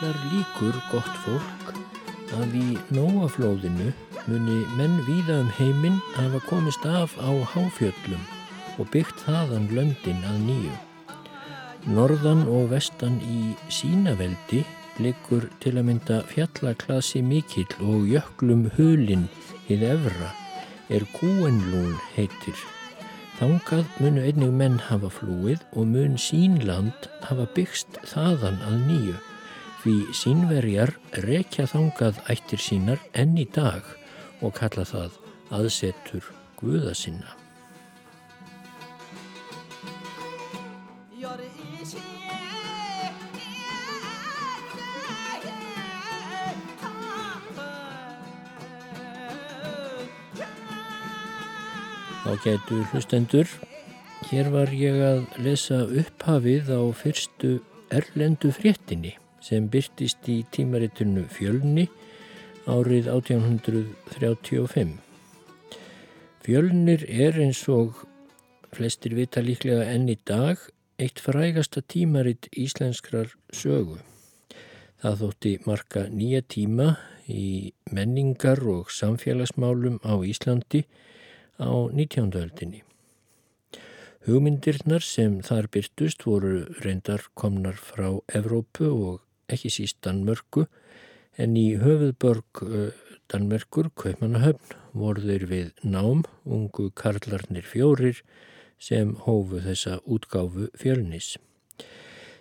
Miklar líkur gott fólk að í nóaflóðinu muni menn víða um heiminn hafa komist af á háfjöllum og byggt þaðan löndin að nýju. Norðan og vestan í sínaveldi likur til að mynda fjallaklasi mikill og jöklum hulinn hið evra er kúenlún heitir. Þangað munu einnig menn hafa flúið og mun sínland hafa byggst þaðan að nýju því sínverjar rekja þangað ættir sínar enn í dag og kalla það aðsetur Guða sinna. Ágætu hlustendur, hér var ég að lesa upphafið á fyrstu erlendu fréttinni sem byrtist í tímaritinu Fjölni árið 1835. Fjölnir er eins og flestir vita líklega enn í dag eitt frægasta tímaritt íslenskrar sögu. Það þótti marka nýja tíma í menningar og samfélagsmálum á Íslandi á 19. öldinni. Hugmyndirnar sem þar byrtust voru reyndar komnar frá Evrópu og ekki síst Danmörku en í höfuðborg Danmerkur, Kaupmannahöfn, voru þeir við nám, ungu karlarnir fjórir sem hófu þessa útgáfu fjölnis.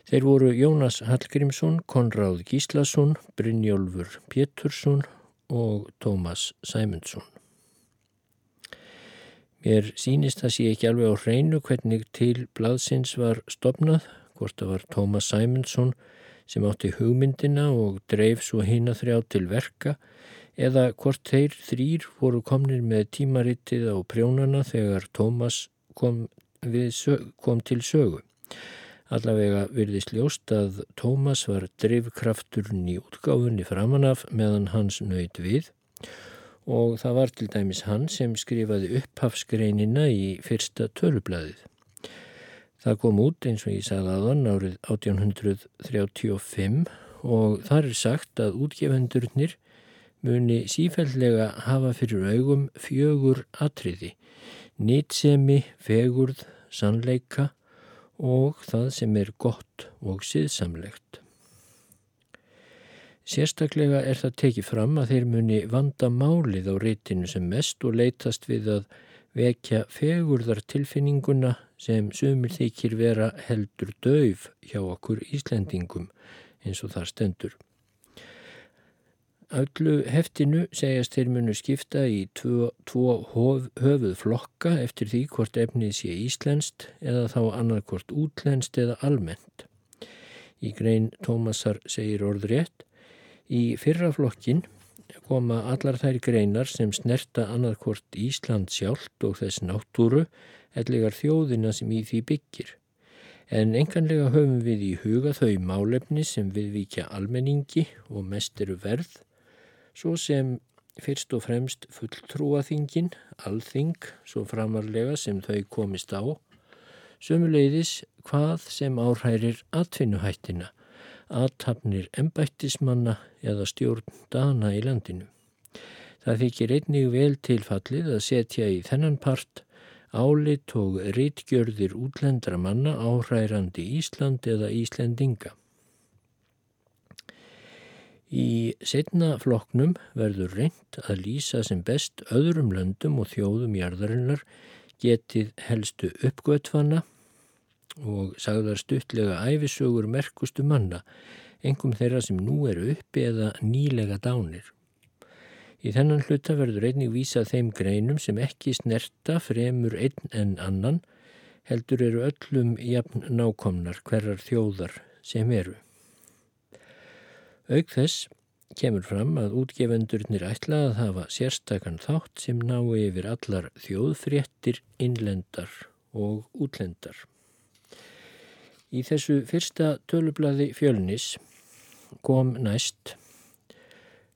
Þeir voru Jónas Hallgrímsson, Konráð Gíslason, Brynjólfur Pétursson og Tómas Sæmundsson. Mér sínist að sé ekki alveg á hreinu hvernig til blaðsins var stopnað, hvort það var Tómas Sæmundsson sem átti hugmyndina og dreif svo hina þrjá til verka eða hvort þeir þrýr voru komnir með tímaritið á prjónana þegar Tómas kom, kom til sögu. Allavega virðist ljóst að Tómas var drifkrafturinn í útgáfunni framanaf meðan hans nöyt við og það var til dæmis hann sem skrifaði upphafsgreinina í fyrsta törublaðið. Það kom út eins og ég sagði aðan árið 1835 og þar er sagt að útgefendurnir muni sífællega hafa fyrir augum fjögur atriði, nýtsemi, fegurð, sannleika og það sem er gott og siðsamlegt. Sérstaklega er það tekið fram að þeir muni vanda málið á reytinu sem mest og leytast við að vekja fegurðar tilfinninguna sem sumir þykir vera heldur döf hjá okkur Íslendingum eins og þar stendur. Öllu heftinu segjast þeir munu skipta í tvo, tvo höfuð flokka eftir því hvort efnið sé íslenskt eða þá annarkvort útlenskt eða almennt. Í grein Tómasar segir orð rétt Í fyrra flokkin koma allar þær greinar sem snerta annarkvort Ísland sjálft og þess náttúru ellegar þjóðina sem í því byggir. En enganlega höfum við í huga þau málefni sem viðvíkja almenningi og mest eru verð, svo sem fyrst og fremst fulltrúaþingin, alþing, svo framarlega sem þau komist á, sömuleiðis hvað sem áhærir atvinnuhættina, aðtapnir embættismanna eða stjórn dana í landinu. Það þykir einnig vel tilfallið að setja í þennan part álit og rítgjörðir útlendra manna áhærandi Ísland eða Íslendinga. Í setna floknum verður reynd að lýsa sem best öðrum löndum og þjóðum jarðarinnar getið helstu uppgötfanna og sagðar stuttlega æfisögur merkustu manna, engum þeirra sem nú eru uppi eða nýlega dánir. Í þennan hluta verður einnig vísað þeim greinum sem ekki snerta fremur einn en annan, heldur eru öllum jafn nákomnar hverjar þjóðar sem eru. Aug þess kemur fram að útgefendurnir ætla að hafa sérstakann þátt sem ná yfir allar þjóðfréttir, innlendar og útlendar. Í þessu fyrsta tölublaði fjölnis kom næst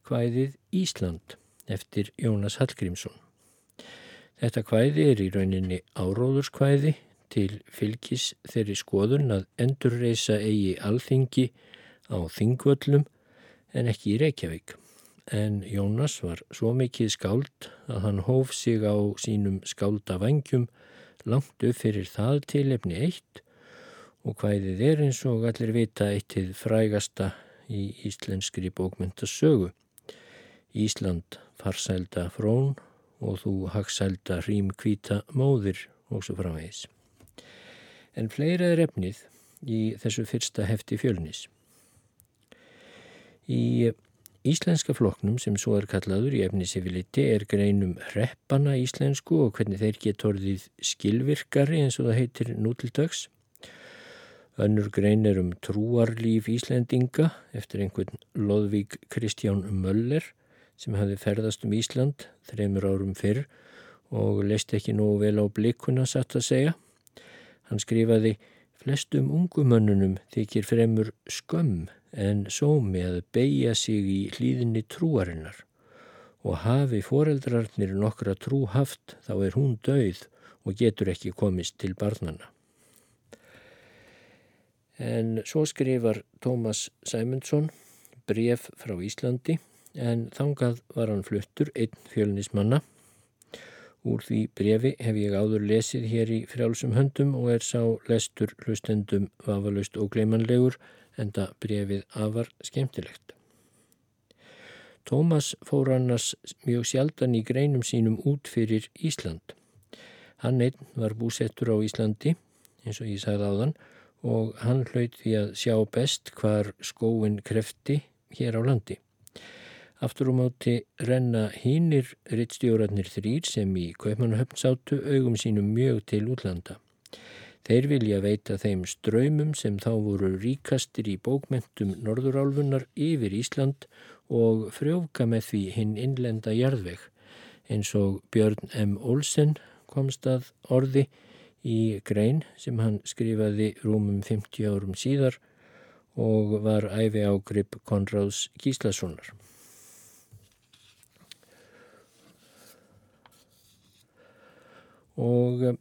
hvæðið Ísland eftir Jónas Hallgrímsson. Þetta hvæði er í rauninni áróðurskvæði til fylgis þeirri skoðun að endurreisa eigi alþingi á Þingvöllum en ekki í Reykjavík. En Jónas var svo mikið skáld að hann hóf sig á sínum skáldavangjum langt upp fyrir það tilefni eitt og hvæðið er eins og allir vita eittið frægasta í íslenskri bókmyndasögu. Ísland farsælda frón og þú hagsælda hrým kvíta móðir og svo framvegis. En fleira er efnið í þessu fyrsta hefti fjölnis. Í íslenska floknum sem svo er kallaður í efnisifiliti er greinum hreppana íslensku og hvernig þeir geta orðið skilvirkari eins og það heitir nútildags. Önnur grein er um trúarlíf Íslendinga eftir einhvern Lóðvík Kristján Möller sem hafi ferðast um Ísland þreymur árum fyrr og leist ekki nógu vel á blikuna satt að segja. Hann skrifaði Flestum ungumönnunum þykir fremur skömm en sómi að beigja sig í hlýðinni trúarinnar og hafi foreldrarnir nokkra trú haft þá er hún dauð og getur ekki komist til barnana. En svo skrifar Tómas Sæmundsson bref frá Íslandi en þangað var hann fluttur einn fjölnismanna Úr því brefi hef ég áður lesið hér í frjálsum höndum og er sá lestur hlustendum vafalust og gleimanlegur en það brefið afar skemmtilegt. Tómas fór annars mjög sjaldan í greinum sínum út fyrir Ísland. Hann einn var búsettur á Íslandi, eins og ég sagði á þann, og hann hlaut því að sjá best hvar skóin krefti hér á landi. Aftur og máti renna hínir rittstjórarnir þrýr sem í Kaupmannahöfn sátu augum sínum mjög til útlanda. Þeir vilja veita þeim ströymum sem þá voru ríkastir í bókmentum Norðurálfunar yfir Ísland og frjóka með því hinn innlenda jarðveg eins og Björn M. Olsen komst að orði í grein sem hann skrifaði rúmum 50 árum síðar og var æfi ágrip Konráðs Gíslassonar. og eh,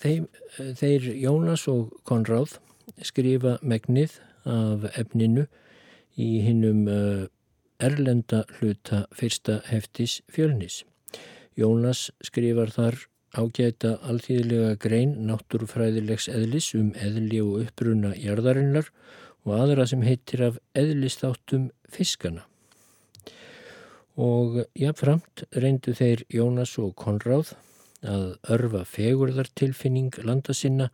þeim, eh, þeir Jónas og Konráð skrifa megnið af efninu í hinnum eh, erlenda hluta fyrsta heftis fjölnis. Jónas skrifar þar ágæta alþýðilega grein náttúrufræðilegs eðlis um eðli og uppbruna jarðarinnar og aðra sem heitir af eðlistáttum fiskana. Og jáfnframt reyndu þeir Jónas og Konráð að örfa fegurðartilfinning landa sinna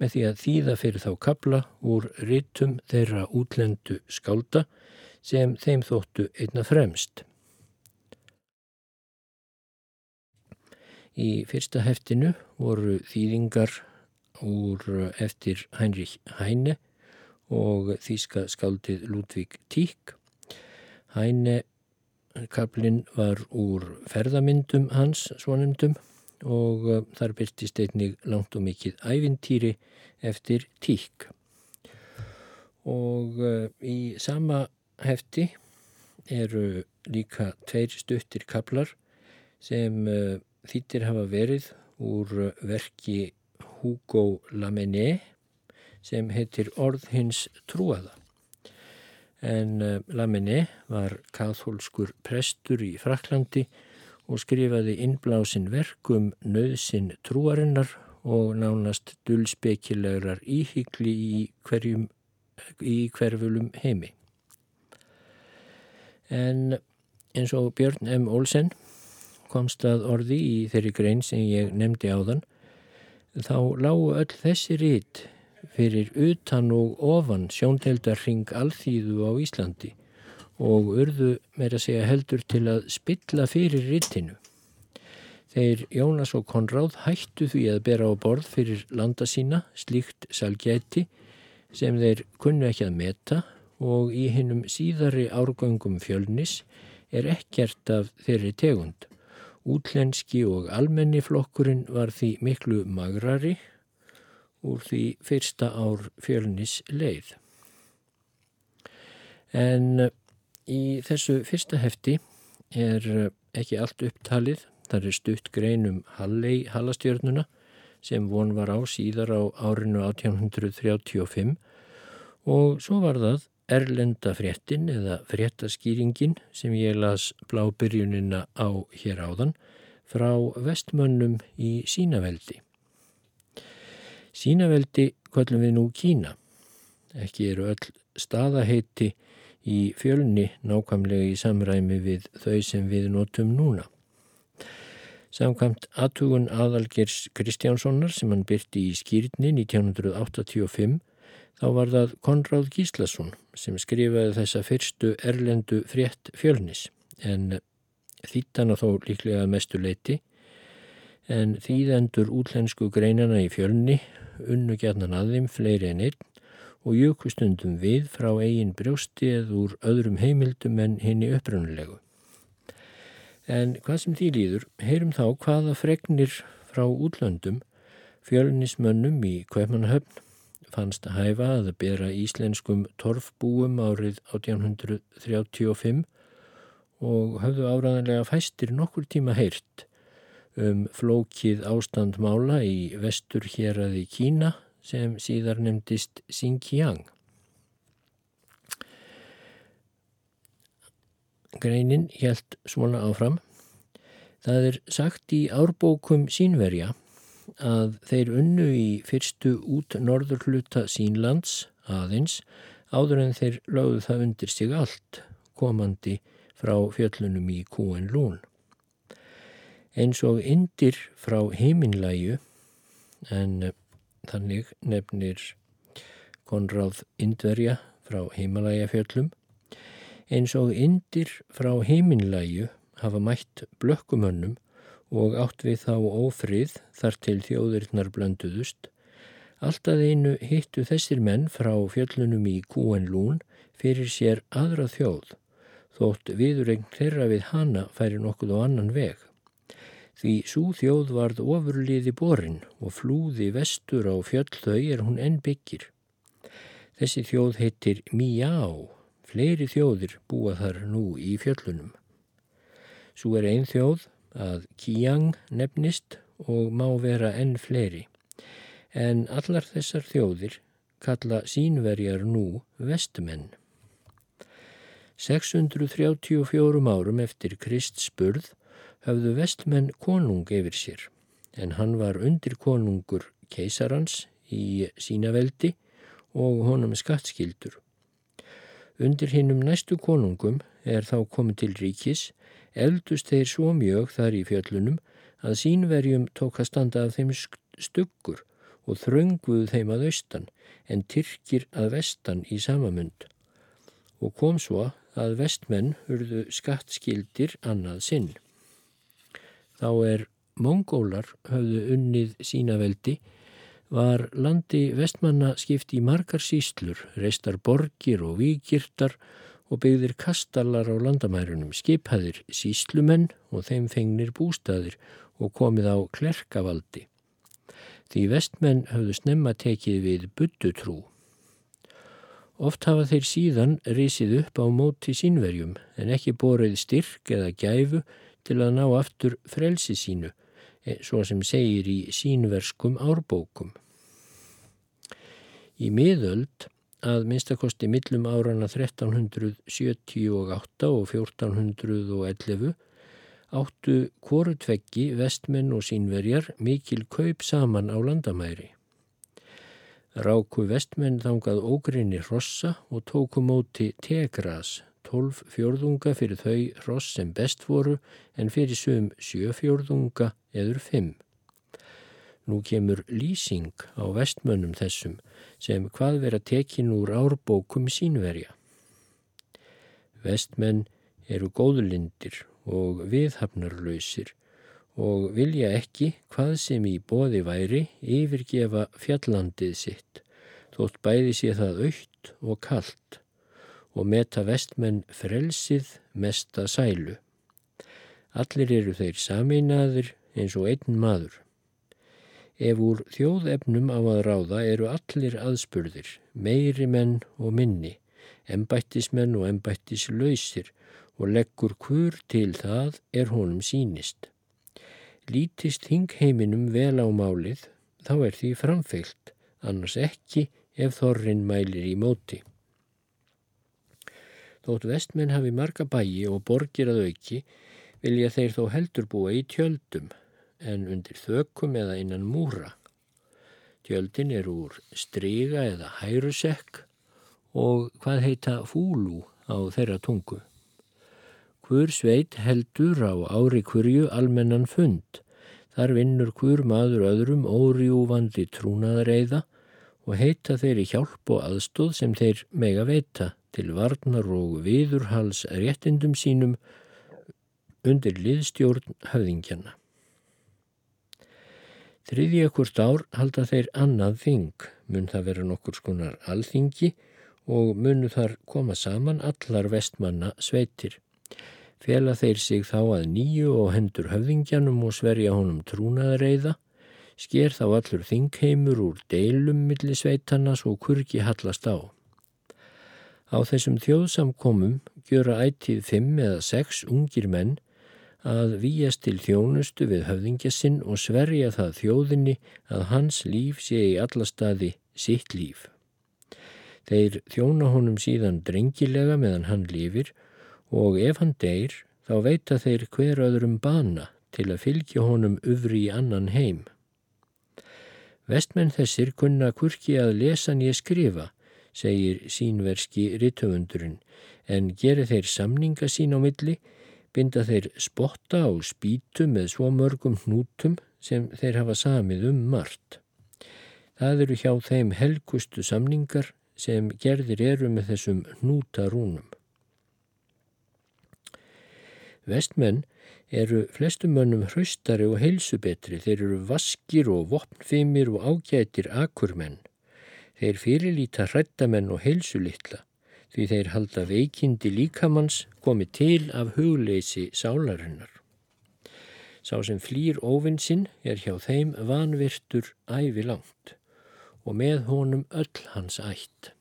með því að þýða fyrir þá kabla úr rítum þeirra útlendu skálda sem þeim þóttu einna fremst. Í fyrsta heftinu voru þýðingar úr eftir Heinrich Heine og þýska skáldið Ludvík Tík. Heine kaplinn var úr ferðamyndum hans svonumdum og uh, þar byrtist einnig langt og mikið ævintýri eftir tík. Og í sama hefti eru líka tveir stuttir kaplar sem þýttir hafa verið úr verki Hugo Lamennais sem heitir Orð hins trúaða. En Lamennais var katholskur prestur í Fraklandi og skrifaði innblásin verkum nöðsin trúarinnar og nánast dullspekilegar íhyggli í, hverjum, í hverfulum heimi. En eins og Björn M. Olsen komst að orði í þeirri grein sem ég nefndi á þann, þá lágu öll þessi rít fyrir utan og ofan sjóndeldarring alþýðu á Íslandi og urðu meira segja heldur til að spilla fyrir rittinu. Þeir Jónas og Konráð hættu því að bera á borð fyrir landa sína slíkt salgæti sem þeir kunnu ekki að meta og í hinnum síðari árgöngum fjölnis er ekkert af þeirri tegund. Útlenski og almenni flokkurinn var því miklu magrari úr því fyrsta ár fjölnis leið. En Í þessu fyrsta hefti er eh, ekki allt upptalið, þar er stutt grein um Hallei Hallastjörnuna sem von var á síðar á árinu 1835 Og svo var það erlenda fréttin eða fréttaskýringin sem ég las blábyrjunina á hér áðan frá vestmönnum í sínaveldi. Sínaveldi kvöllum við nú Kína. Ekki eru öll staðaheiti í fjölni nákvæmlega í samræmi við þau sem við notum núna. Samkvæmt aðtugun aðalgers Kristjánssonar sem hann byrti í skýrni 1985 þá var það Konráð Gíslason sem skrifaði þessa fyrstu erlendu frétt fjölnis en þýttana þó líklega mestu leiti en þýðendur útlensku greinana í fjölni unnu gætnan aðeim fleiri en einn og jökustundum við frá eigin brjósti eða úr öðrum heimildum en henni upprönnulegu. En hvað sem því líður, heyrum þá hvaða fregnir frá útlöndum fjölnismönnum í Kveipmannahöfn fannst hæfa að bera íslenskum torfbúum árið 1835 og höfðu áraðanlega fæstir nokkur tíma heyrt um flókið ástandmála í vestur hér aði Kína sem síðar nefndist Xinjiang. Greinin helt svona áfram. Það er sagt í árbókum sínverja að þeir unnu í fyrstu út norðurluta sínlands aðeins áður en þeir lögðu það undir sig allt komandi frá fjöllunum í Kúen Lún. Eins og indir frá heiminlæju en Þannig nefnir Konráð Indverja frá heimalægafjöllum eins og indir frá heiminlæju hafa mætt blökkumönnum og átt við þá ófrið þar til þjóðurinnar blönduðust. Alltaf einu hittu þessir menn frá fjöllunum í Kúenlún fyrir sér aðra þjóð þótt viðurregn þeirra við hana færi nokkuð á annan veg. Því svo þjóð varð ofurliði borin og flúði vestur á fjöll þau er hún enn byggir. Þessi þjóð heitir Mijá, fleiri þjóðir búa þar nú í fjöllunum. Svo er ein þjóð að Kíang nefnist og má vera enn fleiri. En allar þessar þjóðir kalla sínverjar nú vestumenn. 634 árum eftir Krist spurð höfðu vestmenn konung yfir sér en hann var undir konungur keisarans í sína veldi og honum skattskildur. Undir hinnum næstu konungum er þá komið til ríkis, eldust þeir svo mjög þar í fjöllunum að sínverjum tók að standa af þeim stuggur og þrönguðu þeim að austan en tyrkir að vestan í samamund og kom svo að vestmenn urðu skattskildir annað sinn. Þá er mongólar höfðu unnið sína veldi var landi vestmanna skipt í margar síslur, reistar borgir og víkirtar og byggðir kastallar á landamærunum, skipaðir síslumenn og þeim fengnir bústaðir og komið á klerkavaldi. Því vestmenn höfðu snemma tekið við buddutrú. Oft hafa þeir síðan risið upp á móti sínverjum en ekki borið styrk eða gæfu til að ná aftur frelsi sínu, eh, svo sem segir í sínverskum árbókum. Í miðöld að minnstakosti millum árana 1378 og 1411 áttu kvorutveggi vestmenn og sínverjar mikil kaup saman á landamæri. Ráku vestmenn þangað ógrinni rossa og tóku móti tegras tólf fjörðunga fyrir þau hross sem best voru en fyrir sum sjö fjörðunga eður fimm. Nú kemur lýsing á vestmönnum þessum sem hvað vera tekin úr árbókum sínverja. Vestmenn eru góðlindir og viðhafnarlausir og vilja ekki hvað sem í bóði væri yfirgefa fjallandið sitt, þótt bæði sé það aukt og kallt og meta vestmenn frelsið mesta sælu. Allir eru þeir sameinaður eins og einn maður. Ef úr þjóðefnum á að ráða eru allir aðspurðir, meiri menn og minni, embættismenn og embættislausir og leggur hver til það er honum sínist. Lítist hingheiminum vel á málið, þá er því framfeilt, annars ekki ef þorrin mælir í móti. Þótt vestmenn hafi marga bæi og borgir að auki vilja þeir þó heldur búa í tjöldum en undir þökum eða innan múra. Tjöldin er úr stryga eða hærusekk og hvað heita fúlú á þeirra tungu. Hver sveit heldur á ári hverju almennan fund. Þar vinnur hver maður öðrum órjúvandi trúnaðareiða og heita þeirri hjálp og aðstóð sem þeir mega veita til varnar og viðurhals réttindum sínum undir liðstjórn höfðingjana. Þriði ekkurt ár halda þeir annað þing, mun það vera nokkur skonar alþingi og munu þar koma saman allar vestmanna sveitir. Fela þeir sig þá að nýju og hendur höfðingjanum og sverja honum trúnaðreiða, sker þá allur þingheimur úr deilum millisveitana svo kurki hallast á. Á þessum þjóðsamkomum gjöra ætið fimm eða sex ungir menn að víjast til þjónustu við höfðingasinn og sverja það þjóðinni að hans líf sé í alla staði sitt líf. Þeir þjóna honum síðan drengilega meðan hann lifir og ef hann deyr þá veita þeir hver öðrum bana til að fylgja honum ufri í annan heim. Vestmenn þessir kunna kurki að lesa nýja skrifa, segir sínverski rittöfundurinn, en gerir þeir samninga sín á milli binda þeir spotta á spítu með svo mörgum hnútum sem þeir hafa samið um margt. Það eru hjá þeim helgustu samningar sem gerðir eru með þessum hnútarúnum. Vestmenn eru flestum mönnum hraustari og heilsubetri, þeir eru vaskir og vopnfimir og ágætir akurmenn. Þeir fyrirlíta hrættamenn og heilsulittla því þeir halda veikindi líkamanns komi til af hugleysi sálarinnar. Sá sem flýr óvinsinn er hjá þeim vanvirtur ævi langt og með honum öll hans ætt.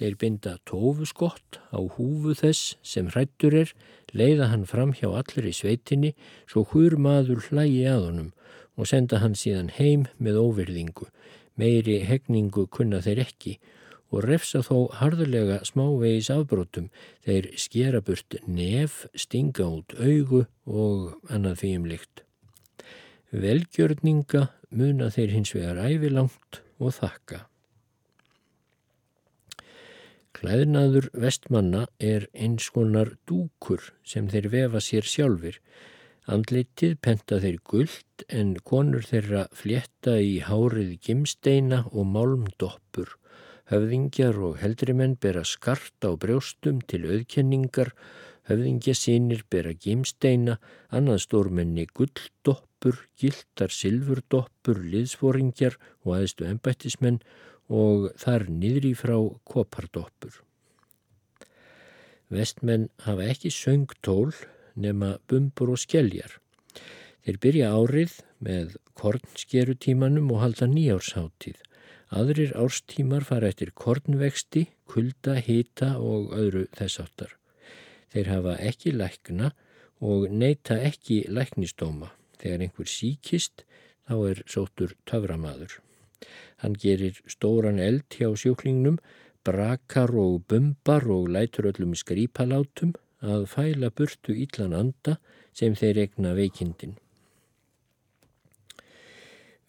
Þeir binda tófuskott á húfu þess sem hrættur er, leiða hann fram hjá allir í sveitinni svo hver maður hlægi að honum og senda hann síðan heim með óverðingu. Meiri hegningu kunna þeir ekki og refsa þó harðulega smávegis afbrótum þeir skera burt nef, stinga út augu og annað því um lykt. Velgjörninga muna þeir hins vegar ævilangt og þakka. Klæðnaður vestmanna er eins konar dúkur sem þeir vefa sér sjálfur. Andleitið penta þeir gullt en konur þeirra flétta í hárið gimsteina og málmdoppur Höfðingjar og heldrimenn bera skart á brjóstum til auðkenningar, höfðingjasínir bera gimsteina, annað stórmenni gulldoppur, gildar silfurdoppur, liðsforingjar og aðstu ennbættismenn og þar niðri frá kopardoppur. Vestmenn hafa ekki söngtól nema bumbur og skelljar. Þeir byrja árið með kornskerutímanum og halda nýjársháttíð. Aðrir árstímar fara eftir kornvexti, kulda, hita og öðru þessáttar. Þeir hafa ekki lækna og neyta ekki læknistóma. Þegar einhver síkist þá er sóttur töframaður. Hann gerir stóran eld hjá sjúklingnum, brakar og bumbar og lætur öllum skrípalátum að fæla burtu íllan anda sem þeir egna veikindin.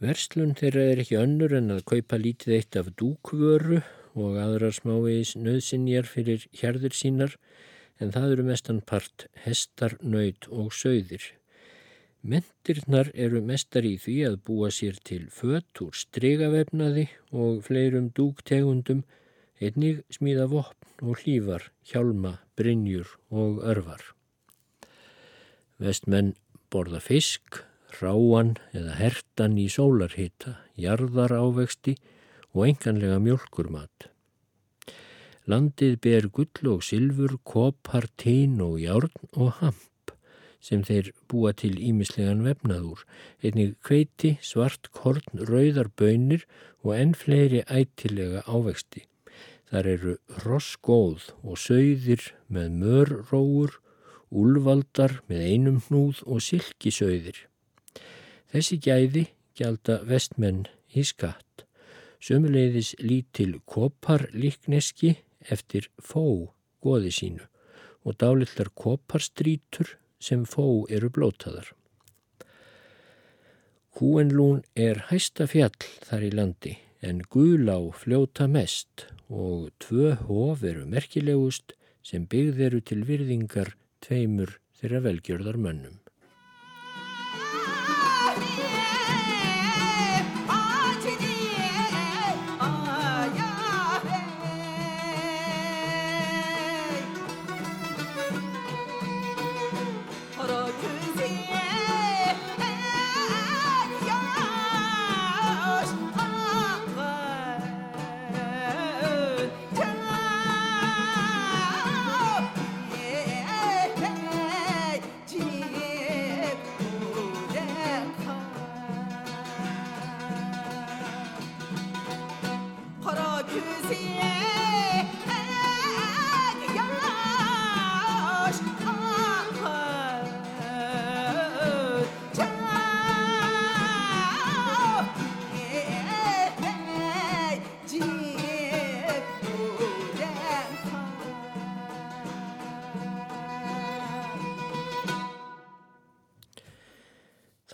Verslun þeirra er ekki önnur en að kaupa lítið eitt af dúkvöru og aðrar smávegis nöðsinjar fyrir hjarður sínar en það eru mestan part hestar, nöyt og sögðir. Mentirnar eru mestar í því að búa sér til fött úr strigavefnaði og fleirum dúktegundum, einnig smíða vopn og hlýfar, hjálma, brinjur og örvar. Vestmenn borða fisk, ráan eða hertan í sólarhita, jarðar ávexti og enganlega mjölkurmat. Landið ber gull og silfur, kopar, tín og járn og hamp sem þeir búa til ímislegan vefnaður, einnig kveiti, svart korn, rauðar bönir og enn fleiri ætilega ávexti. Þar eru roskóð og sögðir með mörróur, úlvaldar með einum hnúð og silkisauðir. Þessi gæði gjalda vestmenn í skatt. Sömuleiðis lítil koparlikneski eftir fó goði sínu og dálitlar koparstrítur sem fó eru blótaðar. Húenlún er hæsta fjall þar í landi en Guðlá fljóta mest og tvö hof eru merkilegust sem byggð eru til virðingar tveimur þeirra velgjörðar mönnum.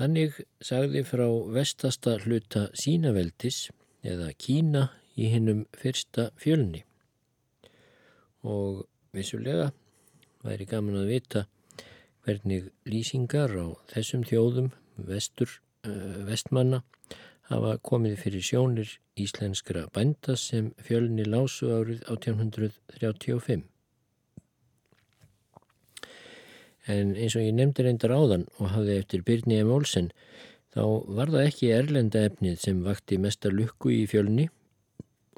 Þannig sagði frá vestasta hluta sínaveldis eða Kína í hinnum fyrsta fjölni og vissulega væri gaman að vita hvernig lýsingar á þessum þjóðum vestur, uh, vestmanna hafa komið fyrir sjónir íslenskra bænda sem fjölni lásu árið 1835. en eins og ég nefndi reyndar áðan og hafði eftir Byrni M. Olsen þá var það ekki erlenda efnið sem vakti mesta lukku í fjölni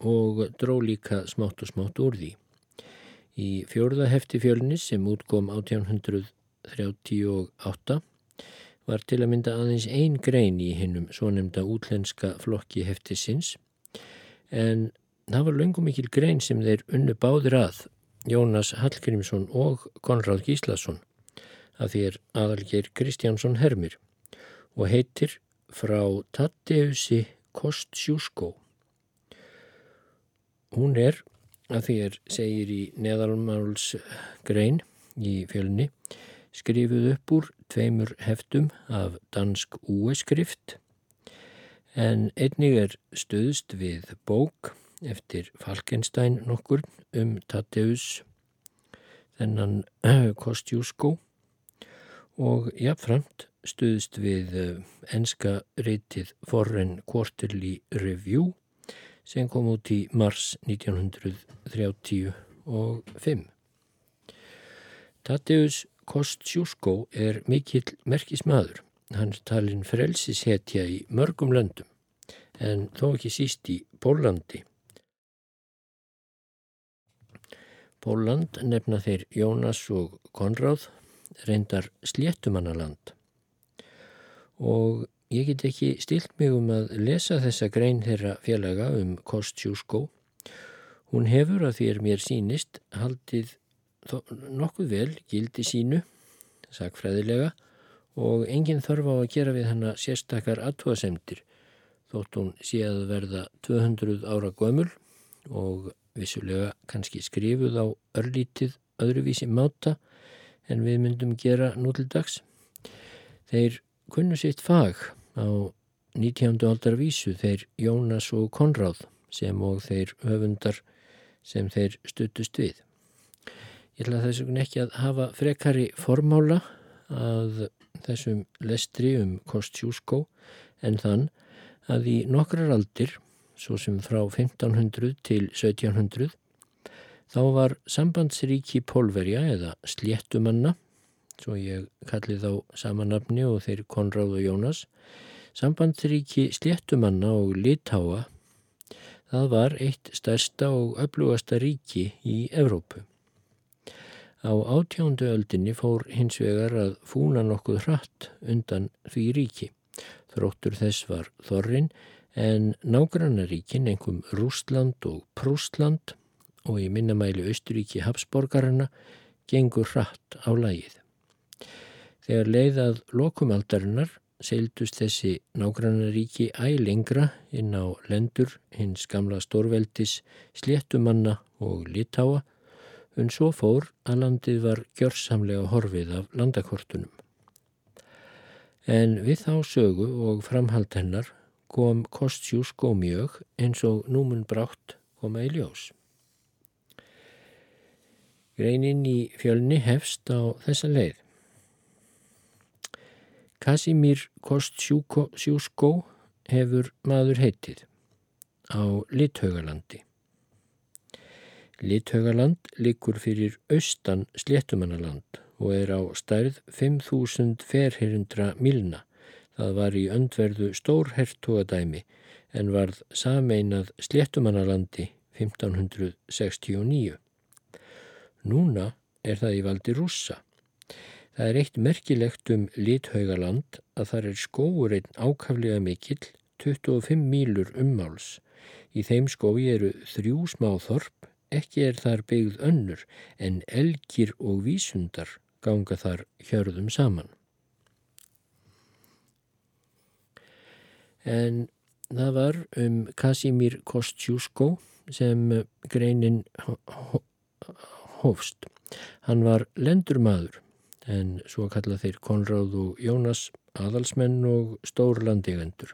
og dró líka smátt og smátt úr því. Í fjórða hefti fjölni sem útgóm 1838 var til að mynda aðeins ein grein í hinnum svo nefnda útlenska flokki heftisins en það var löngum mikil grein sem þeir unnu báðir að Jónas Hallgrímsson og Konráð Gíslason að því er aðalgeir Kristjánsson Hermir og heitir frá Tatteusi Kostsjúskó. Hún er, að því er segir í neðalmálsgrein í fjölni, skrifuð upp úr tveimur heftum af dansk úeskrift en einnig er stuðst við bók eftir Falkenstein nokkur um Tatteus þennan Kostjúskó og jafnframt stuðst við enska reytið Foreign Quarterly Review sem kom út í mars 1935. Tadeus Kostsjúskó er mikill merkismadur. Hann talin frelsishetja í mörgum löndum en þó ekki síst í Pólandi. Póland nefna þeir Jónas og Konráð reyndar sléttumannaland og ég get ekki stilt mig um að lesa þessa grein þeirra félaga um Kostjúskó. Hún hefur að því er mér sínist haldið nokkuð vel gildi sínu, sagfræðilega og enginn þarf á að gera við hana sérstakar aðtóasemdir þótt hún sé að verða 200 ára gömul og vissulega kannski skrifuð á örlítið öðruvísi máta en við myndum gera nú til dags. Þeir kunnu sitt fag á 19. aldar vísu þeir Jónas og Konráð sem og þeir höfundar sem þeir stuttust við. Ég ætla þess vegna ekki að hafa frekari formála að þessum lestri um Kostjúskó en þann að í nokkrar aldir, svo sem frá 1500 til 1700, Þá var sambandsríki Pólverja eða Sléttumanna, svo ég kalli þá samanabni og þeir Konráð og Jónas, sambandsríki Sléttumanna og Litáa, það var eitt stærsta og öflugasta ríki í Evrópu. Á átjándu öldinni fór hins vegar að fúna nokkuð hratt undan því ríki. Þróttur þess var Þorrin en nágrannaríkin, engum Rústland og Prústland, og í minnamæli Austuríki Habsborgarana gengur hratt á lægið. Þegar leiðað lokumaldarinnar seildust þessi nágrannaríki æg lengra inn á lendur hins gamla stórveldis sléttumanna og litáa en svo fór að landið var gjörsamlega horfið af landakortunum. En við þá sögu og framhald hennar kom Kostjús gómjög eins og númun brátt koma í ljós. Greinin í fjölni hefst á þessa leið. Kasimír Kostjúsko hefur maður heitið á Lithaugalandi. Lithaugaland likur fyrir austan sléttumannaland og er á stærð 5.000 ferhyrndra milna. Það var í öndverðu stórhertogadæmi en varð sameinað sléttumannalandi 1569. Núna er það í valdi rússa. Það er eitt merkilegt um Lithaugaland að þar er skóur einn ákaflega mikill 25 mílur ummáls. Í þeim skói eru þrjú smáþorp Ekki er þar byggð önnur en elgir og vísundar ganga þar hjörðum saman. En það var um Kasimir Kostjúsko sem greinin hófst. Hann var lendurmaður en svo kalla þeir Konráð og Jónas aðalsmenn og stórlandigendur.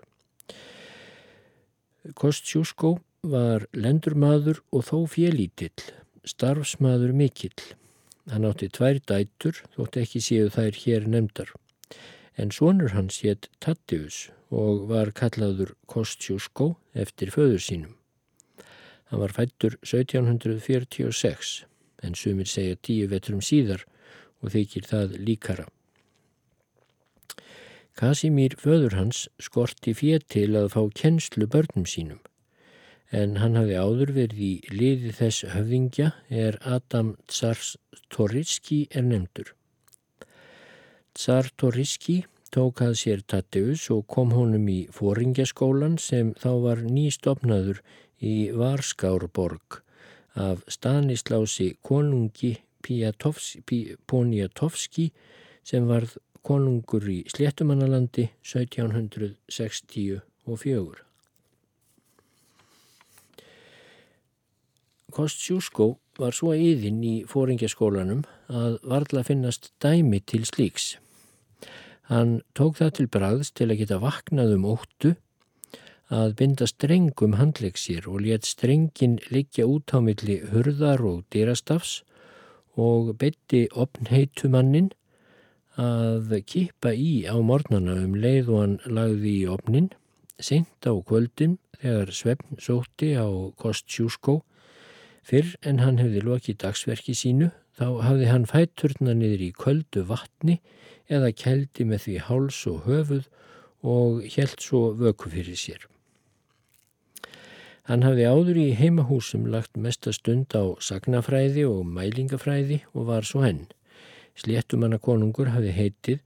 Kostjúsko var lendurmaður og þó félítill, starfsmaður mikill. Hann átti tvær dætur, þótt ekki séu þær hér nefndar. En sonur hans hétt Tattius og var kallaður Kostjúsko eftir föður sínum. Hann var fættur 1746, en sumir segja tíu vetrum síðar og þykir það líkara. Kasimír föður hans skorti fér til að fá kennslu börnum sínum en hann hafði áður verið í liði þess höfðingja er Adam Tsartoriski er nefndur. Tsartoriski tók að sér Tatteus og kom honum í fóringjaskólan sem þá var nýstofnaður í Varskárborg af Stanislási konungi Poniatovski sem varð konungur í Sléttumannalandi 1764. Kostjúsko var svo íðinn í fóringjaskólanum að varðla finnast dæmi til slíks. Hann tók það til bræðs til að geta vaknað um óttu að binda strengum handlegsir og let strengin liggja út á milli hurðar og dýrastafs og beti opnheitumannin að kippa í á mornana um leið og hann lagði í opnin, seint á kvöldin þegar svefn sótti á Kostjúsko Fyrr en hann hefði lokið dagsverki sínu þá hafði hann fætturna niður í köldu vatni eða keldi með því háls og höfuð og helt svo vöku fyrir sér. Hann hafði áður í heimahúsum lagt mesta stund á sagnafræði og mælingafræði og var svo henn. Sléttumanna konungur hafði heitið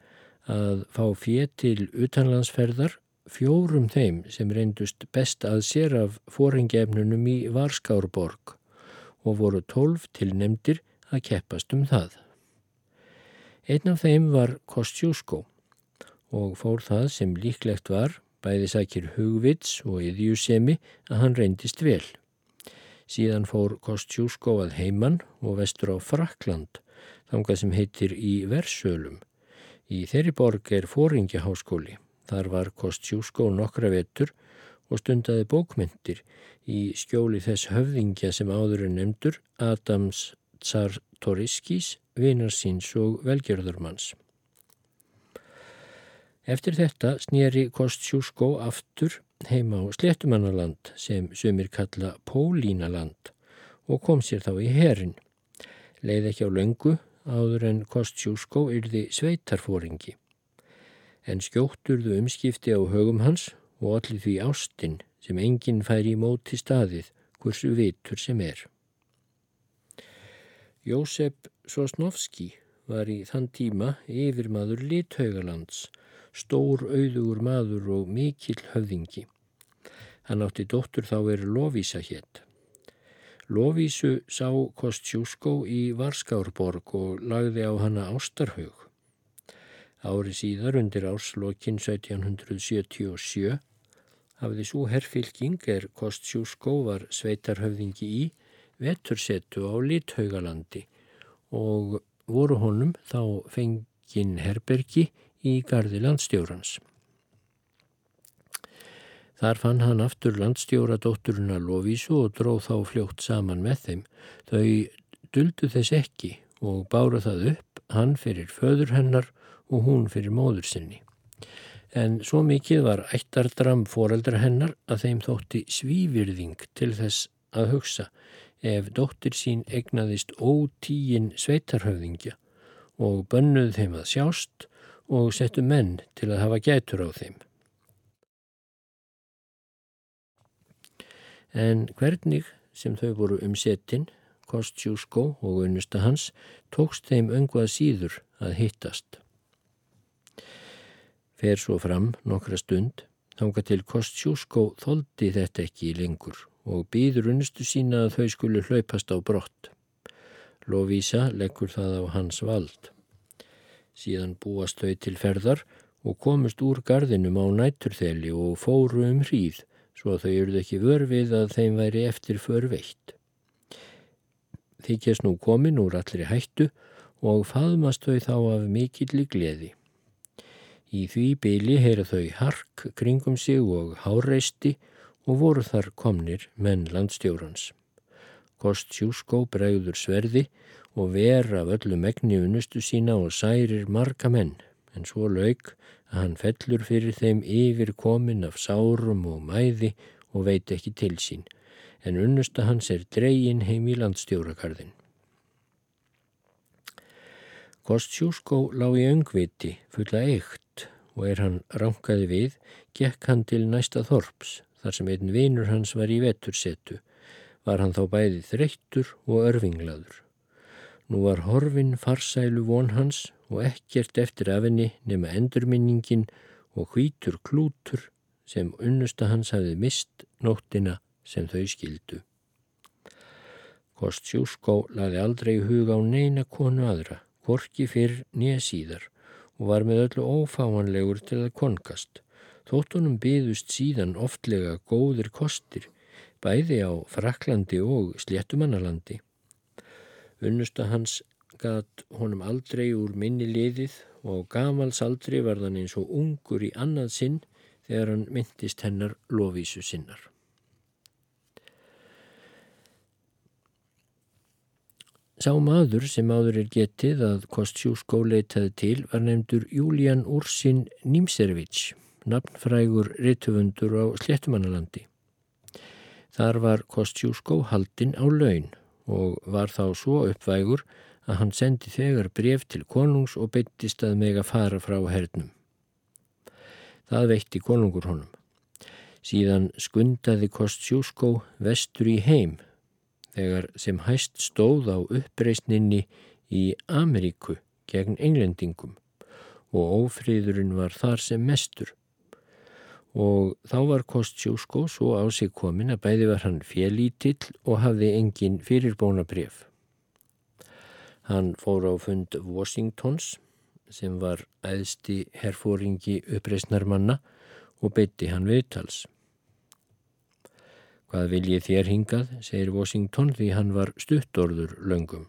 að fá fér til utanlandsferðar fjórum þeim sem reyndust best að sér af fóringefnunum í Varskárborg og voru tólf tilnemdir að keppast um það. Einn af þeim var Kostjúsko og fór það sem líklegt var, bæði sækir hugvits og yðjusemi að hann reyndist vel. Síðan fór Kostjúsko að heiman og vestur á Frakland, þangað sem heitir í Versölum. Í þeirri borg er fóringjaháskóli. Þar var Kostjúsko nokkra vetur og stundaði bókmyndir í skjóli þess höfðingja sem áður er nefndur Adams Tsartoriskis, vinarsins og velgjörðurmanns. Eftir þetta snýri Kostjúsko aftur heima á Sléttumannaland sem sumir kalla Pólínaland og kom sér þá í herin. Leið ekki á löngu áður en Kostjúsko yrði sveitarfóringi. En skjótturðu umskipti á högum hans og allir því ástinn sem enginn fær í móti staðið hversu vitur sem er. Jósef Sosnovski var í þann tíma yfirmaður Lithaugalands, stór auðugur maður og mikill höfðingi. Hann átti dóttur þá er Lovísa hétt. Lovísu sá Kostjúsko í Varskárborg og lagði á hana ástarhaug. Ári síðar undir árslokin 1777 hafði svo herrfylking er Kostjúskó var sveitarhöfðingi í vetursetu á Lithaugalandi og voru honum þá fengin herbergi í gardi landstjórans. Þar fann hann aftur landstjóra dótturuna Lovísu og dróð þá fljótt saman með þeim. Þau duldu þess ekki og bára það upp hann fyrir föður hennar og hún fyrir móður sinni. En svo mikið var ættardram foreldra hennar að þeim þótti svívirðing til þess að hugsa ef dóttir sín egnaðist ótíin sveitarhöfðingja og bönnuð þeim að sjást og settu menn til að hafa gætur á þeim. En hvernig sem þau voru um setin, Kostjúskó og unnusta hans, tókst þeim öngvað síður að hittast. Fer svo fram nokkra stund, þánga til Kostjúskó þóldi þetta ekki lengur og býður unnustu sína að þau skulu hlaupast á brott. Lovísa leggur það á hans vald. Síðan búast þau til ferðar og komust úr gardinum á næturþeli og fóru um hríð svo þau eruð ekki vörfið að þeim væri eftir för veitt. Þykjast nú komin úr allri hættu og faðmast þau þá af mikilli gleði. Í því byli heyra þau hark kringum sig og háreisti og voru þar komnir menn landstjórans. Kostjúskó bregður sverði og ver af öllu megni unustu sína og særir marga menn, en svo lauk að hann fellur fyrir þeim yfir komin af sárum og mæði og veit ekki til sín, en unnusta hans er dreyin heim í landstjórakarðin. Kostjúskó lág í öngviti fulla eitt og er hann rankaði við, gekk hann til næsta þorps, þar sem einn vinur hans var í vetursetu, var hann þá bæði þreyttur og örfinglaður. Nú var horfin farsælu von hans og ekkert eftir af henni nema endurminningin og hvítur klútur sem unnusta hans hafið mist nóttina sem þau skildu. Kostjúskó laði aldrei huga á neina konu aðra, korki fyrr nýja síðar og var með öllu ófáanlegur til að konkast. Þóttunum byðust síðan oftlega góðir kostir, bæði á Fraklandi og Sléttumannalandi. Unnusta hans gat honum aldrei úr minni liðið og gamals aldrei varðan eins og ungur í annað sinn þegar hann myndist hennar lofísu sinnar. Sá maður sem áður er getið að Kostjúskó leitaði til var nefndur Júlían Úrsinn Nímservits, nafnfrægur rittufundur á Sléttumannalandi. Þar var Kostjúskó haldinn á laun og var þá svo uppvægur að hann sendi þegar bref til konungs og beittist að meg að fara frá hernum. Það veitti konungur honum. Síðan skundaði Kostjúskó vestur í heim þegar sem hæst stóð á uppreysninni í Ameríku gegn englendingum og ófríðurinn var þar sem mestur. Og þá var Kostjúskó svo á sig komin að bæði var hann félítill og hafði engin fyrirbóna bref. Hann fór á fund Washingtons sem var æðsti herfóringi uppreysnarmanna og beitti hann viðtals. Hvað vil ég þér hingað, segir Washington því hann var stuttorður löngum.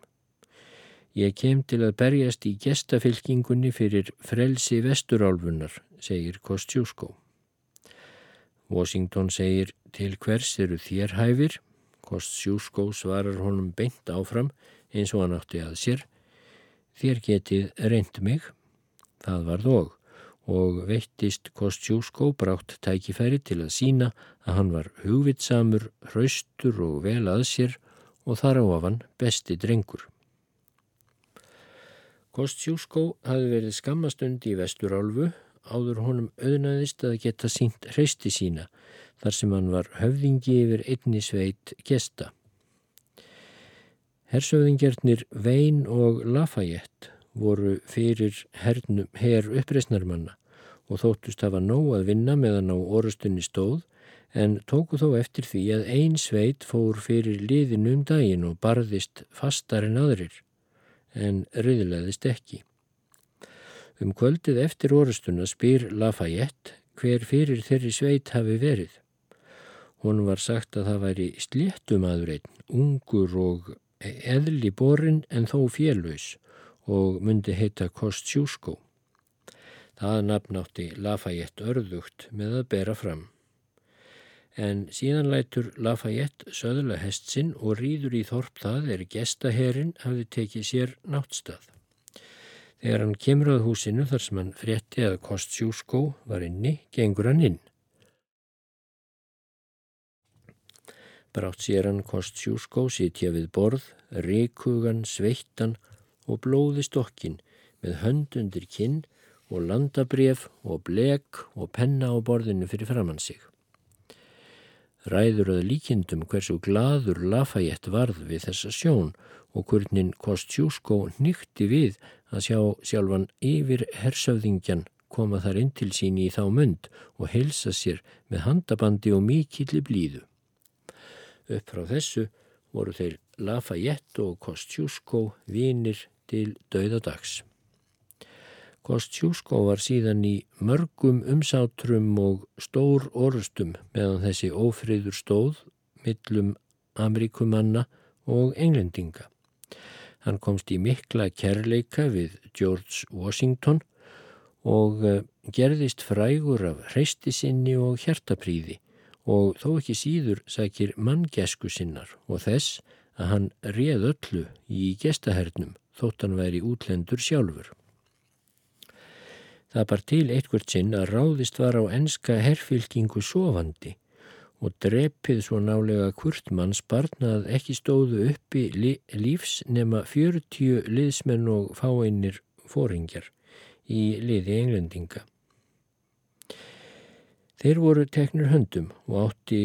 Ég kem til að berjast í gestafylkingunni fyrir frelsi vesturálfunar, segir Kostjúskó. Washington segir til hvers eru þér hæfir? Kostjúskó svarar honum beint áfram eins og hann átti að sér. Þér getið reynd mig, það var þóg og veittist Kostjúskó brátt tækifæri til að sína að hann var hugvitsamur, hraustur og vel að sér og þar á afan besti drengur. Kostjúskó hafi verið skammastund í vesturálfu áður honum auðnaðist að geta sínt hreisti sína þar sem hann var höfðingi yfir einni sveit gesta. Hersöðingjörnir Vein og Lafayette voru fyrir hernum, her uppreysnarmanna og þóttust hafa nóg að vinna meðan á orustunni stóð en tóku þó eftir því að ein sveit fór fyrir liðinu um daginn og barðist fastar en aðrir en riðilegðist ekki. Um kvöldið eftir orustuna spyr Lafayette hver fyrir þeirri sveit hafi verið. Hún var sagt að það væri sléttumadur einn, ungur og eðli borin en þó félös og myndi heita Kostjúskó. Það nafnátti Lafayette örðugt með að bera fram. En síðan lætur Lafayette söðla hestsinn og rýður í þorp það er gestaherin hafi tekið sér náttstað. Þegar hann kemur að húsinu þar sem hann frétti að Kostjúskó var inni, gengur hann inn. Brátt sér hann Kostjúskó sitja við borð, reikugan, sveittan og blóði stokkin með hönd undir kinn og landabref og blek og penna á borðinu fyrir framann sig. Ræður að líkindum hversu gladur Lafayette varð við þessa sjón og hvernig Kostjúskó nýtti við að sjá sjálfan yfir hersöfðingjan koma þar inn til sín í þá mund og helsa sér með handabandi og mikilli blíðu. Upp frá þessu voru þeir Lafayette og Kostjúskó vinir til dauðadags. Kostjúskó var síðan í mörgum umsátrum og stór orustum meðan þessi ófriður stóð millum Amerikumanna og englendinga. Hann komst í mikla kærleika við George Washington og eh, gerðist frægur af hreistisinni og hjertapríði og þó ekki síður sækir manngesku sinnar og þess að hann réð öllu í gestahernum þótt hann væri útlendur sjálfur. Það bar til eitthvert sinn að ráðist var á enska herfylkingu sofandi og drepið svo nálega hvurt mannsbarn að ekki stóðu uppi lífs nema 40 liðsmenn og fáinnir fóringjar í liði englendinga. Þeir voru teknir höndum og átti,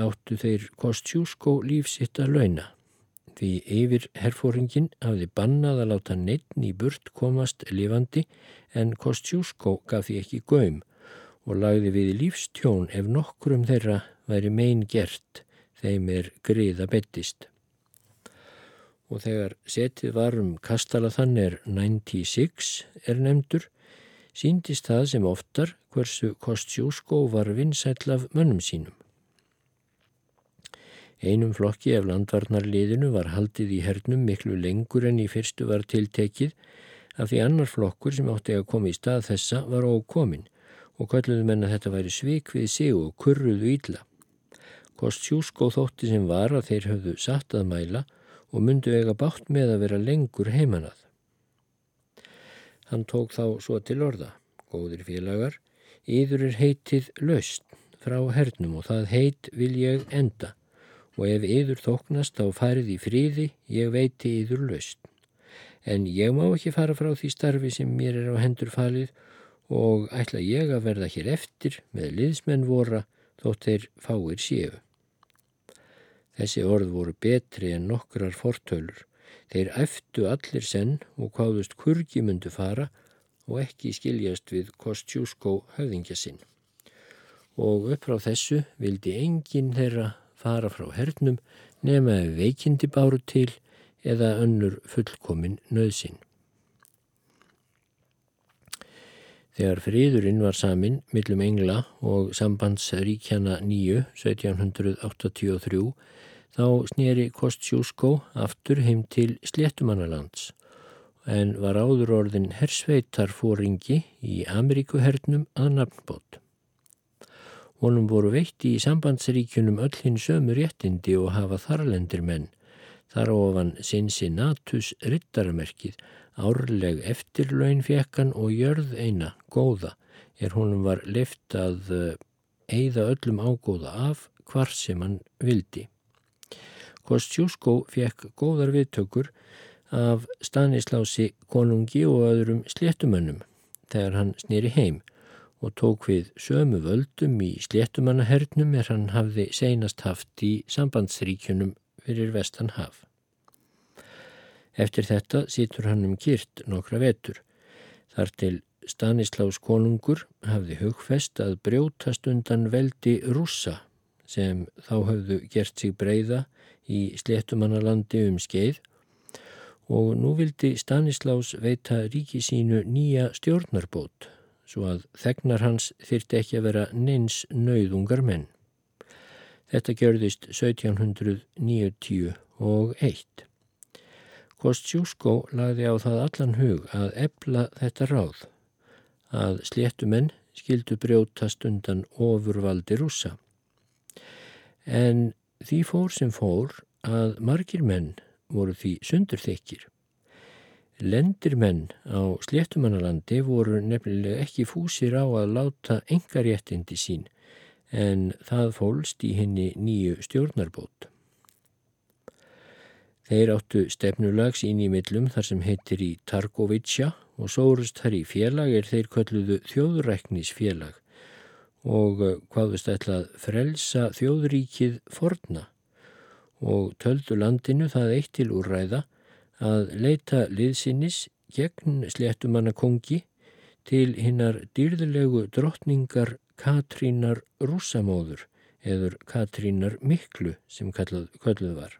áttu þeir Kostjúskó lífsitt að launa. Því yfir herfóringin hafði bannað að láta neittn í burt komast lifandi en Kostjúskó gaf því ekki göym og lagði við lífstjón ef nokkrum þeirra væri mein gert þeim er griða bettist. Og þegar setið varum kastala þann er 96 er nefndur, síndist það sem oftar hversu Kostjúskó var vinsætl af mönnum sínum. Einum flokki af landvarnarliðinu var haldið í hernum miklu lengur en í fyrstu var tiltekið af því annar flokkur sem átti að koma í stað þessa var ókomin og kalluðu menna þetta væri svik við sig og kurruðu ílla. Kostjúskó þótti sem var að þeir höfðu satt að mæla og myndu eiga bátt með að vera lengur heimanað. Hann tók þá svo til orða, góðir félagar, yður er heitið laust frá hernum og það heit vil ég enda og ef yður þóknast á farið í fríði, ég veiti yður laust. En ég má ekki fara frá því starfi sem mér er á hendur falið og ætla ég að verða hér eftir með liðsmenn vora þótt þeir fáir séu. Þessi orð voru betri en nokkrar fortölur. Þeir eftu allir senn og hvaðust kurgi myndu fara og ekki skiljast við Kostjúskó höfðingja sinn. Og upp frá þessu vildi enginn þeirra fara frá hernum nema veikindi báru til eða önnur fullkomin nöðsinn. Þegar friðurinn var samin millum engla og sambandsríkjana nýju 1783 þá snýri Kostjúskó aftur heim til Sléttumannalands en var áður orðin hersveitarfóringi í Ameríkuhernum að nafnbót. Honum voru veitti í sambandsríkunum öll hinn sömu réttindi og hafa þarlendir menn, þar ofan Cincinnatus rittaramerkið, árleg eftirlaun fekkan og jörð eina, góða, er honum var lift að eigða öllum ágóða af hvar sem hann vildi. Kostjúskó fekk góðar viðtökur af Stanislási konungi og öðrum sléttumönnum þegar hann snýri heim og tók við sömu völdum í sléttumannahernum er hann hafði seinast haft í sambandsríkjunum fyrir vestan haf. Eftir þetta situr hann um kyrt nokkra vetur. Þar til Stanislás konungur hafði hugfest að brjótast undan veldi rússa sem þá hafðu gert sig breyða í sléttumannalandi um skeið og nú vildi Stanislaus veita ríki sínu nýja stjórnarbót svo að þegnar hans þyrti ekki að vera neins nauðungar menn. Þetta gjörðist 1791. Kostjúsko lagði á það allan hug að ebla þetta ráð, að sléttumenn skildu brjótast undan ofurvaldi rúsa. En því fór sem fór að margir menn voru því sundurþykir. Lendir menn á sléttumannalandi voru nefnilega ekki fúsir á að láta engaréttindi sín en það fólst í henni nýju stjórnarbót. Þeir áttu stefnulags ín í millum þar sem heitir í Targovitsja og sórust þar í félag er þeir kölluðu þjóðræknisfélag og hvaðust ætlað frelsa þjóðríkið forna og töldu landinu það eitt til úrræða að leita liðsinnis gegn sléttumanna kongi til hinnar dýrðulegu drottningar Katrínar Rúsamóður eður Katrínar Miklu sem kallað, kalluð var.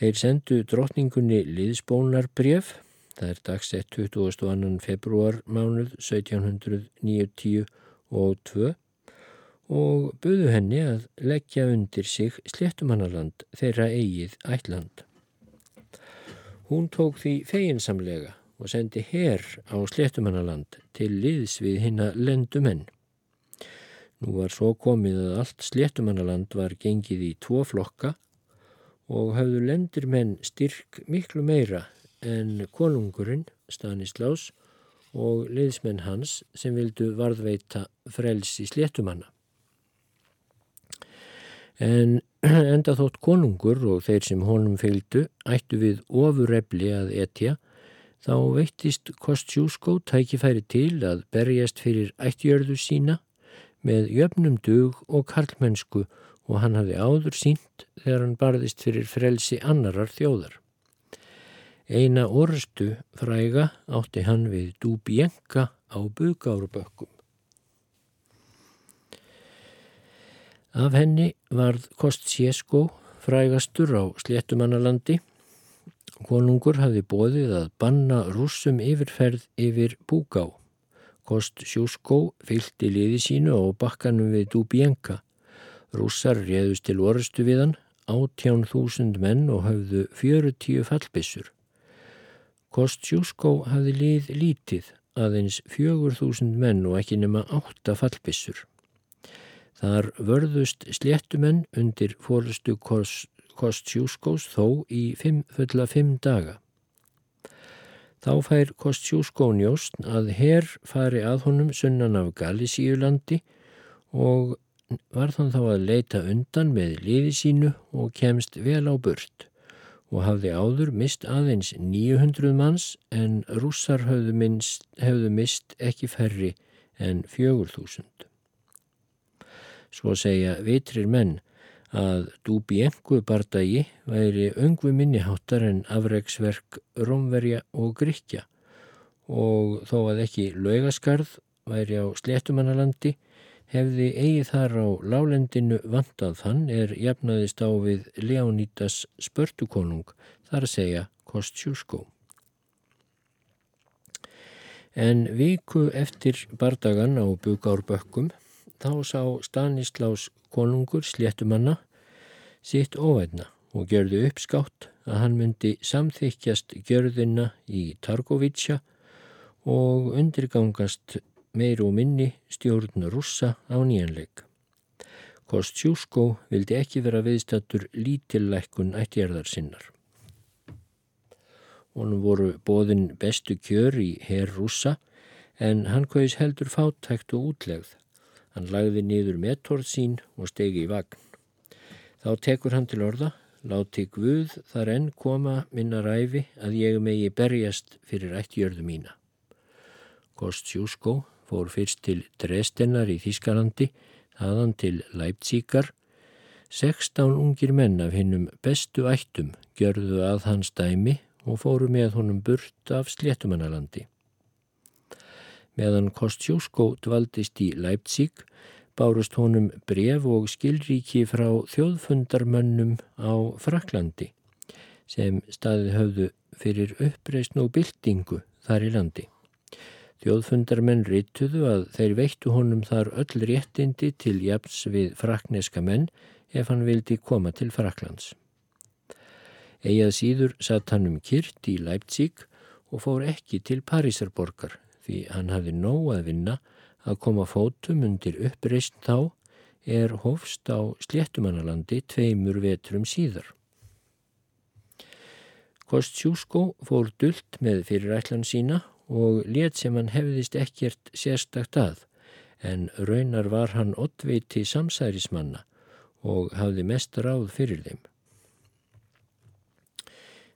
Þeir sendu drottningunni liðsbónar bref, það er dagsett 22. februar mánuð 1790 og 2 og buðu henni að leggja undir sig sléttumannaland þeirra eigið ætland. Hún tók því feginsamlega og sendi herr á sléttumannaland til liðs við hinna lendumenn. Nú var svo komið að allt sléttumannaland var gengið í tvo flokka og hafðu lendir menn styrk miklu meira en konungurinn Stanislaus og liðsmenn hans sem vildu varðveita frelsi sléttumanna. En enda þótt konungur og þeir sem honum fylgdu ættu við ofurrefli að etja, þá veittist Kostjúskó tækifæri til að berjast fyrir ættjörðu sína með jöfnum dug og karlmennsku og hann hafði áður sínt þegar hann barðist fyrir frelsi annarar þjóðar. Eina orstu fræga átti hann við Dúbjenka á Bugárubökkum. Af henni varð Kostsiesko frægastur á Sléttumannalandi. Konungur hafði bóðið að banna rúsum yfirferð yfir Búgá. Kostsjúsko fylgti liði sínu á bakkanum við Dúbjenka. Rússar réðust til orustu við hann, átján þúsund menn og hafðu fjöru tíu fallbissur. Kostsjúsko hafði lið lítið, aðeins fjögur þúsund menn og ekki nema átta fallbissur. Þar vörðust sléttumenn undir fórustu Kostjúskós þó í fimm, fulla fimm daga. Þá fær Kostjúskó njóst að herr fari að honum sunnan af Galísíulandi og var þann þá að leita undan með liði sínu og kemst vel á burt og hafði áður mist aðeins 900 manns en rússar höfðu, minnst, höfðu mist ekki færri en 4000. Svo segja vitrir menn að dúbi engu bardagi væri öngvi minniháttar en afreiksverk Rómverja og Gríkja og þó að ekki laugaskarð væri á Sléttumannalandi hefði eigið þar á lálendinu vantað þann er jafnaðist á við Leonítas spörtukonung þar að segja Kostjúskó. En viku eftir bardagan á Bugárbökkum þá sá Stanislaus konungur sléttumanna sitt óveitna og gjörðu uppskátt að hann myndi samþykjast gjörðina í Targovitsja og undirgangast meir og minni stjórn russa á nýjanleik. Kostjúsko vildi ekki vera viðstattur lítillækkun ættjærðar sinnar. Honum voru bóðin bestu kjör í herr russa en hann kaus heldur fátækt og útlegð. Hann lagði niður metorð sín og stegi í vagn. Þá tekur hann til orða, láti Guð þar enn koma minna ræfi að ég megi berjast fyrir ættjörðu mína. Kostjúsko fór fyrst til Dresdenar í Þískalandi, þaðan til Leipzíkar. 16 ungir menn af hinnum bestu ættum gjörðu að hans dæmi og fóru með honum burt af Sléttumannalandi. Meðan Kostjúsko dvaldist í Leipzig bárust honum bref og skilríki frá þjóðfundarmönnum á Fraklandi sem staðið höfðu fyrir uppreysn og byltingu þar í landi. Þjóðfundarmenn rituðu að þeir veittu honum þar öll réttindi til jafns við frakneska menn ef hann vildi koma til Fraklands. Egið síður satt hann um kyrt í Leipzig og fór ekki til Parísarborgar því hann hafði nóg að vinna að koma fótum undir uppreysn þá er hofst á Sléttumannalandi tveimur vetrum síðar. Kostjúsko fór dullt með fyrirætlan sína og let sem hann hefðist ekkert sérstakt að, en raunar var hann oddveiti samsærismanna og hafði mest ráð fyrir þeim.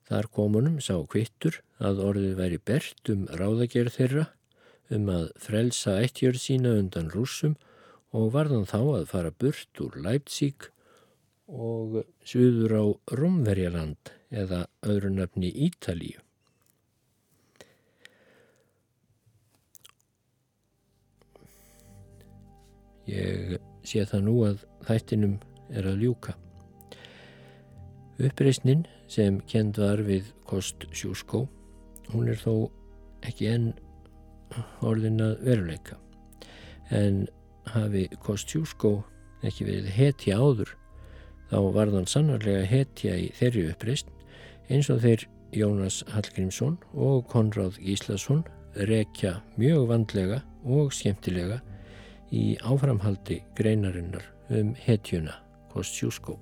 Þar komunum sá kvittur að orðið væri bert um ráðagerð þeirra um að frelsa eittjörð sína undan rúsum og varðan þá að fara burt úr Leipzig og suður á Rómverjaland eða öðru nafni Ítalíu. Ég sé það nú að þættinum er að ljúka. Uppreysnin sem kend var við Kost Sjúskó, hún er þó ekki enn orðin að veruleika. En hafi Kostjúskó ekki verið hetja áður þá varðan sannarlega hetja í þeirri uppreist eins og þeir Jónas Hallgrímsson og Konráð Gíslason rekja mjög vandlega og skemmtilega í áframhaldi greinarinnar um hetjuna Kostjúskó